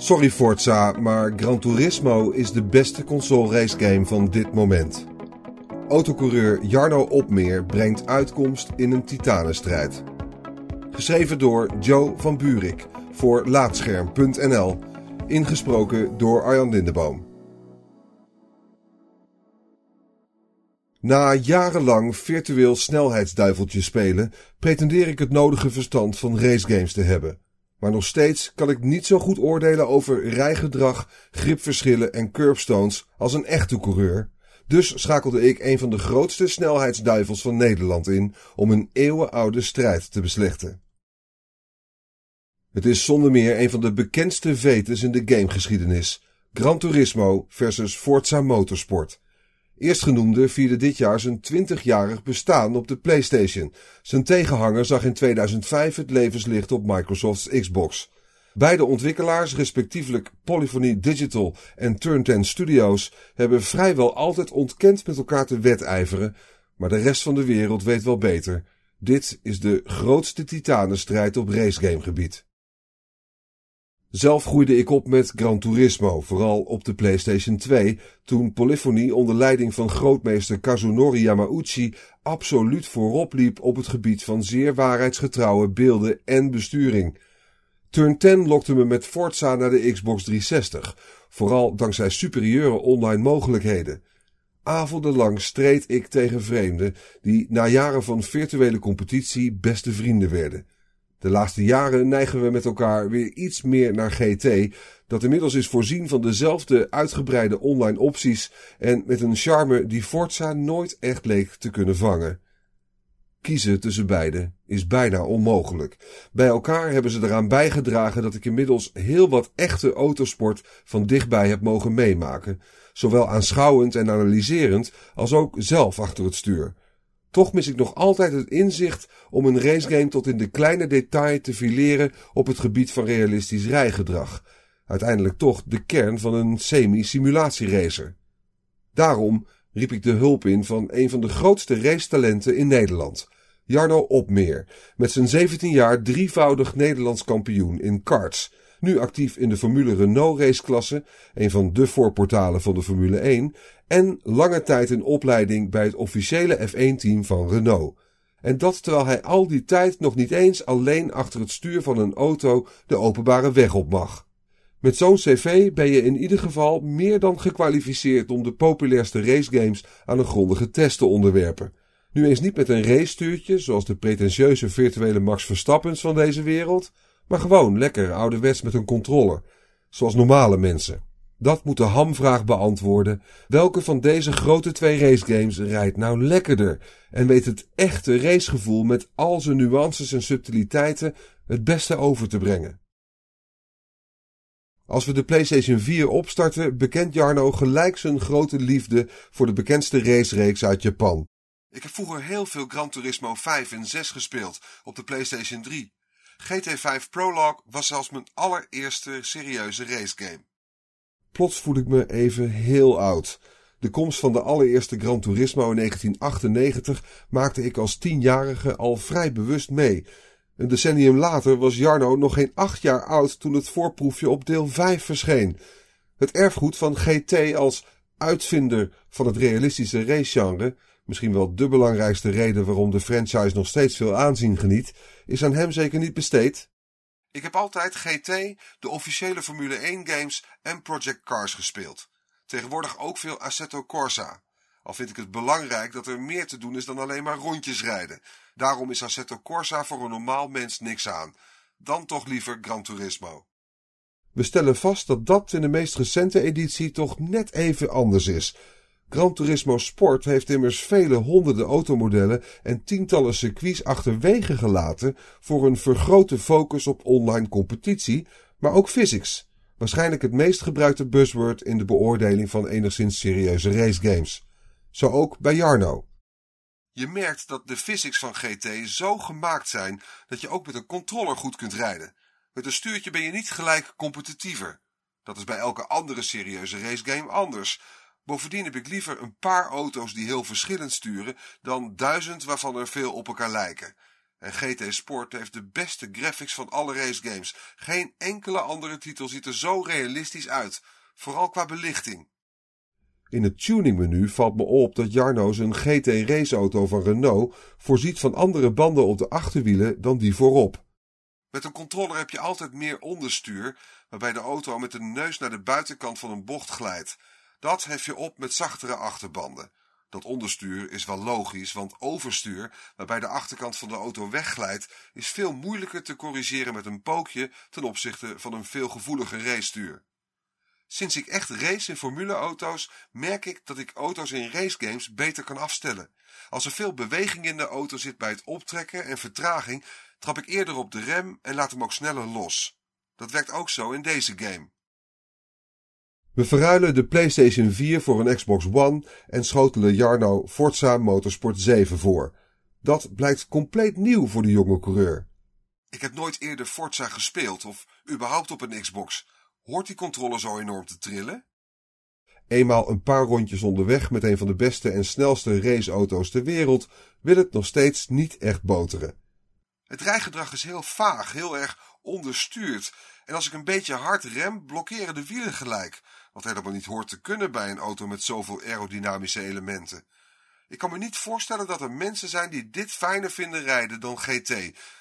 Sorry Forza, maar Gran Turismo is de beste console racegame van dit moment. Autocoureur Jarno Opmeer brengt uitkomst in een titanenstrijd. Geschreven door Joe van Burik voor Laatscherm.nl. Ingesproken door Arjan Lindeboom. Na jarenlang virtueel snelheidsduiveltje spelen, pretendeer ik het nodige verstand van racegames te hebben. Maar nog steeds kan ik niet zo goed oordelen over rijgedrag, gripverschillen en curbstones als een echte coureur. Dus schakelde ik een van de grootste snelheidsduivels van Nederland in om een eeuwenoude strijd te beslechten. Het is zonder meer een van de bekendste vetes in de gamegeschiedenis. Gran Turismo versus Forza Motorsport. Eerstgenoemde vierde dit jaar zijn 20-jarig bestaan op de PlayStation. Zijn tegenhanger zag in 2005 het levenslicht op Microsoft's Xbox. Beide ontwikkelaars, respectievelijk Polyphony Digital en Turn 10 Studios, hebben vrijwel altijd ontkend met elkaar te wedijveren, maar de rest van de wereld weet wel beter. Dit is de grootste titanenstrijd op racegamegebied. Zelf groeide ik op met Gran Turismo, vooral op de PlayStation 2, toen Polyphony onder leiding van grootmeester Kazunori Yamauchi absoluut voorop liep op het gebied van zeer waarheidsgetrouwe beelden en besturing. Turn 10 lokte me met Forza naar de Xbox 360, vooral dankzij superieure online mogelijkheden. Avondenlang streed ik tegen vreemden die na jaren van virtuele competitie beste vrienden werden. De laatste jaren neigen we met elkaar weer iets meer naar GT, dat inmiddels is voorzien van dezelfde uitgebreide online opties en met een charme die Forza nooit echt leek te kunnen vangen. Kiezen tussen beide is bijna onmogelijk. Bij elkaar hebben ze eraan bijgedragen dat ik inmiddels heel wat echte autosport van dichtbij heb mogen meemaken, zowel aanschouwend en analyserend als ook zelf achter het stuur. Toch mis ik nog altijd het inzicht om een racegame tot in de kleine detail te fileren op het gebied van realistisch rijgedrag. Uiteindelijk toch de kern van een semi-simulatieracer. Daarom riep ik de hulp in van een van de grootste racetalenten in Nederland, Jarno Opmeer, met zijn 17 jaar drievoudig Nederlands kampioen in karts, nu actief in de Formule Renault raceklasse, een van de voorportalen van de Formule 1, en lange tijd in opleiding bij het officiële F1-team van Renault. En dat terwijl hij al die tijd nog niet eens alleen achter het stuur van een auto de openbare weg op mag. Met zo'n cv ben je in ieder geval meer dan gekwalificeerd om de populairste racegames aan een grondige test te onderwerpen. Nu eens niet met een racestuurtje, zoals de pretentieuze virtuele Max Verstappens van deze wereld, maar gewoon lekker ouderwets met een controller, zoals normale mensen. Dat moet de hamvraag beantwoorden. Welke van deze grote twee racegames rijdt nou lekkerder en weet het echte racegevoel met al zijn nuances en subtiliteiten het beste over te brengen? Als we de PlayStation 4 opstarten, bekent Jarno gelijk zijn grote liefde voor de bekendste racereeks uit Japan. Ik heb vroeger heel veel Gran Turismo 5 en 6 gespeeld op de PlayStation 3. GT5 Prologue was zelfs mijn allereerste serieuze racegame. Plots voel ik me even heel oud. De komst van de allereerste Gran Turismo in 1998 maakte ik als tienjarige al vrij bewust mee. Een decennium later was Jarno nog geen acht jaar oud toen het voorproefje op deel 5 verscheen. Het erfgoed van GT als uitvinder van het realistische racegenre, misschien wel de belangrijkste reden waarom de franchise nog steeds veel aanzien geniet, is aan hem zeker niet besteed. Ik heb altijd GT, de officiële Formule 1 games en Project Cars gespeeld. Tegenwoordig ook veel Assetto Corsa. Al vind ik het belangrijk dat er meer te doen is dan alleen maar rondjes rijden. Daarom is Assetto Corsa voor een normaal mens niks aan. Dan toch liever Gran Turismo. We stellen vast dat dat in de meest recente editie toch net even anders is. Gran Turismo Sport heeft immers vele honderden automodellen en tientallen circuits achterwege gelaten voor een vergrote focus op online competitie, maar ook physics. Waarschijnlijk het meest gebruikte buzzword in de beoordeling van enigszins serieuze racegames. Zo ook bij Jarno. Je merkt dat de physics van GT zo gemaakt zijn dat je ook met een controller goed kunt rijden. Met een stuurtje ben je niet gelijk competitiever. Dat is bij elke andere serieuze racegame anders. Bovendien heb ik liever een paar auto's die heel verschillend sturen dan duizend waarvan er veel op elkaar lijken. En GT Sport heeft de beste graphics van alle racegames. Geen enkele andere titel ziet er zo realistisch uit, vooral qua belichting. In het tuningmenu valt me op dat Jarno zijn GT raceauto van Renault voorziet van andere banden op de achterwielen dan die voorop. Met een controller heb je altijd meer onderstuur, waarbij de auto met de neus naar de buitenkant van een bocht glijdt. Dat hef je op met zachtere achterbanden. Dat onderstuur is wel logisch, want overstuur, waarbij de achterkant van de auto wegglijdt, is veel moeilijker te corrigeren met een pookje ten opzichte van een veel gevoeliger racestuur. Sinds ik echt race in formuleauto's, merk ik dat ik auto's in racegames beter kan afstellen. Als er veel beweging in de auto zit bij het optrekken en vertraging, trap ik eerder op de rem en laat hem ook sneller los. Dat werkt ook zo in deze game. We verruilen de PlayStation 4 voor een Xbox One en schotelen Jarno Forza Motorsport 7 voor. Dat blijkt compleet nieuw voor de jonge coureur. Ik heb nooit eerder Forza gespeeld of überhaupt op een Xbox. Hoort die controle zo enorm te trillen? Eenmaal een paar rondjes onderweg met een van de beste en snelste raceauto's ter wereld, wil het nog steeds niet echt boteren. Het rijgedrag is heel vaag, heel erg onderstuurd. En als ik een beetje hard rem, blokkeren de wielen gelijk. Wat helemaal niet hoort te kunnen bij een auto met zoveel aerodynamische elementen. Ik kan me niet voorstellen dat er mensen zijn die dit fijner vinden rijden dan GT,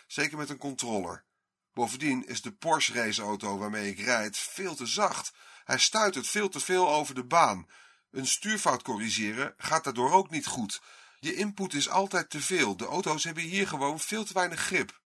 zeker met een controller. Bovendien is de Porsche raceauto waarmee ik rijd veel te zacht. Hij stuit het veel te veel over de baan. Een stuurfout corrigeren gaat daardoor ook niet goed. Je input is altijd te veel. De auto's hebben hier gewoon veel te weinig grip.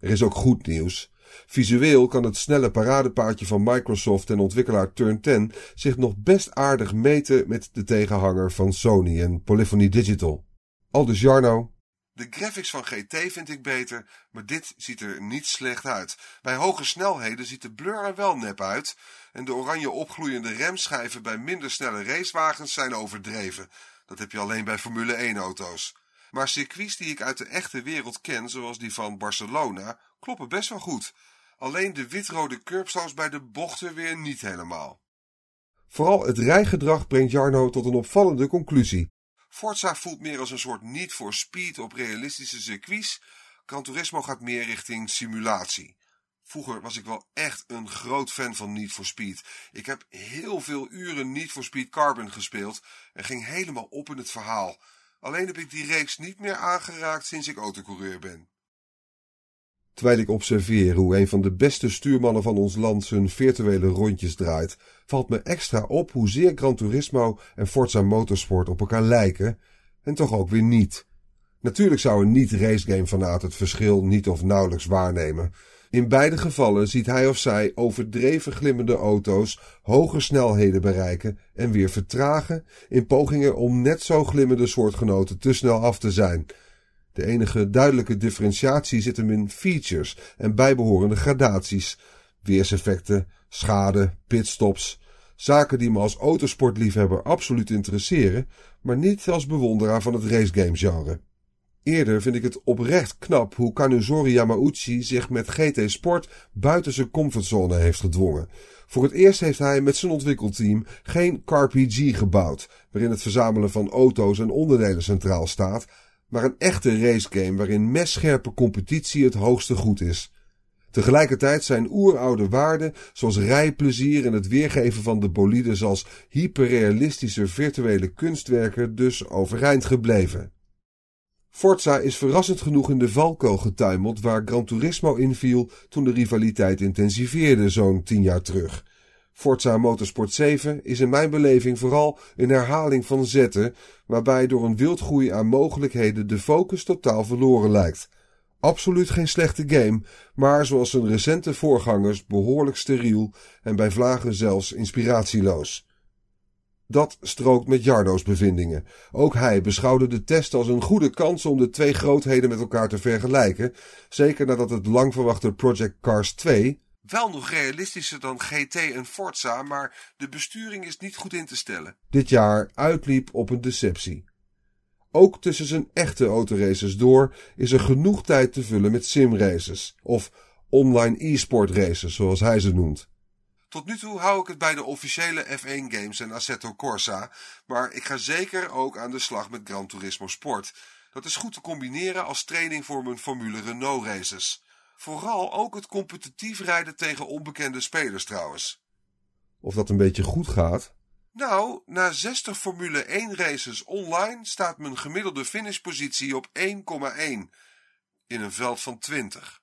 Er is ook goed nieuws. Visueel kan het snelle paradepaardje van Microsoft en ontwikkelaar Turn 10 zich nog best aardig meten met de tegenhanger van Sony en Polyphony Digital. Aldus Jarno. De graphics van GT vind ik beter, maar dit ziet er niet slecht uit. Bij hoge snelheden ziet de blur er wel nep uit en de oranje opgloeiende remschijven bij minder snelle racewagens zijn overdreven. Dat heb je alleen bij Formule 1 auto's. Maar circuits die ik uit de echte wereld ken, zoals die van Barcelona, kloppen best wel goed. Alleen de witrode curbstones bij de bochten weer niet helemaal. Vooral het rijgedrag brengt Jarno tot een opvallende conclusie. Forza voelt meer als een soort niet voor speed op realistische circuits. Gran Turismo gaat meer richting simulatie. Vroeger was ik wel echt een groot fan van Need for Speed. Ik heb heel veel uren Need for Speed Carbon gespeeld en ging helemaal op in het verhaal. Alleen heb ik die reeks niet meer aangeraakt sinds ik autocoureur ben. Terwijl ik observeer hoe een van de beste stuurmannen van ons land zijn virtuele rondjes draait, valt me extra op hoe zeer Gran Turismo en Forza Motorsport op elkaar lijken, en toch ook weer niet. Natuurlijk zou een niet-racegame fanaat het verschil niet of nauwelijks waarnemen. In beide gevallen ziet hij of zij overdreven glimmende auto's hoge snelheden bereiken en weer vertragen in pogingen om net zo glimmende soortgenoten te snel af te zijn. De enige duidelijke differentiatie zit hem in features en bijbehorende gradaties, weerseffecten, schade, pitstops, zaken die me als autosportliefhebber absoluut interesseren, maar niet als bewonderaar van het racegame genre. Eerder vind ik het oprecht knap hoe Kanuzori Yamauchi zich met GT Sport buiten zijn comfortzone heeft gedwongen. Voor het eerst heeft hij met zijn ontwikkelteam geen CarPG gebouwd, waarin het verzamelen van auto's en onderdelen centraal staat, maar een echte racegame waarin messcherpe competitie het hoogste goed is. Tegelijkertijd zijn oeroude waarden zoals rijplezier en het weergeven van de bolides als hyperrealistische virtuele kunstwerken dus overeind gebleven. Forza is verrassend genoeg in de valkuil getuimeld waar Gran Turismo inviel toen de rivaliteit intensiveerde zo'n tien jaar terug. Forza Motorsport 7 is in mijn beleving vooral een herhaling van zetten, waarbij door een wildgroei aan mogelijkheden de focus totaal verloren lijkt. Absoluut geen slechte game, maar zoals zijn recente voorgangers behoorlijk steriel en bij vlagen zelfs inspiratieloos. Dat strookt met Jardo's bevindingen. Ook hij beschouwde de test als een goede kans om de twee grootheden met elkaar te vergelijken, zeker nadat het lang verwachte Project Cars 2 wel nog realistischer dan GT en Forza, maar de besturing is niet goed in te stellen. Dit jaar uitliep op een deceptie. Ook tussen zijn echte autoraces door is er genoeg tijd te vullen met simraces, of online e-sport races zoals hij ze noemt. Tot nu toe hou ik het bij de officiële F1 games en Assetto Corsa, maar ik ga zeker ook aan de slag met Gran Turismo Sport. Dat is goed te combineren als training voor mijn Formule Renault races. Vooral ook het competitief rijden tegen onbekende spelers trouwens. Of dat een beetje goed gaat? Nou, na 60 Formule 1 races online staat mijn gemiddelde finishpositie op 1,1 in een veld van 20.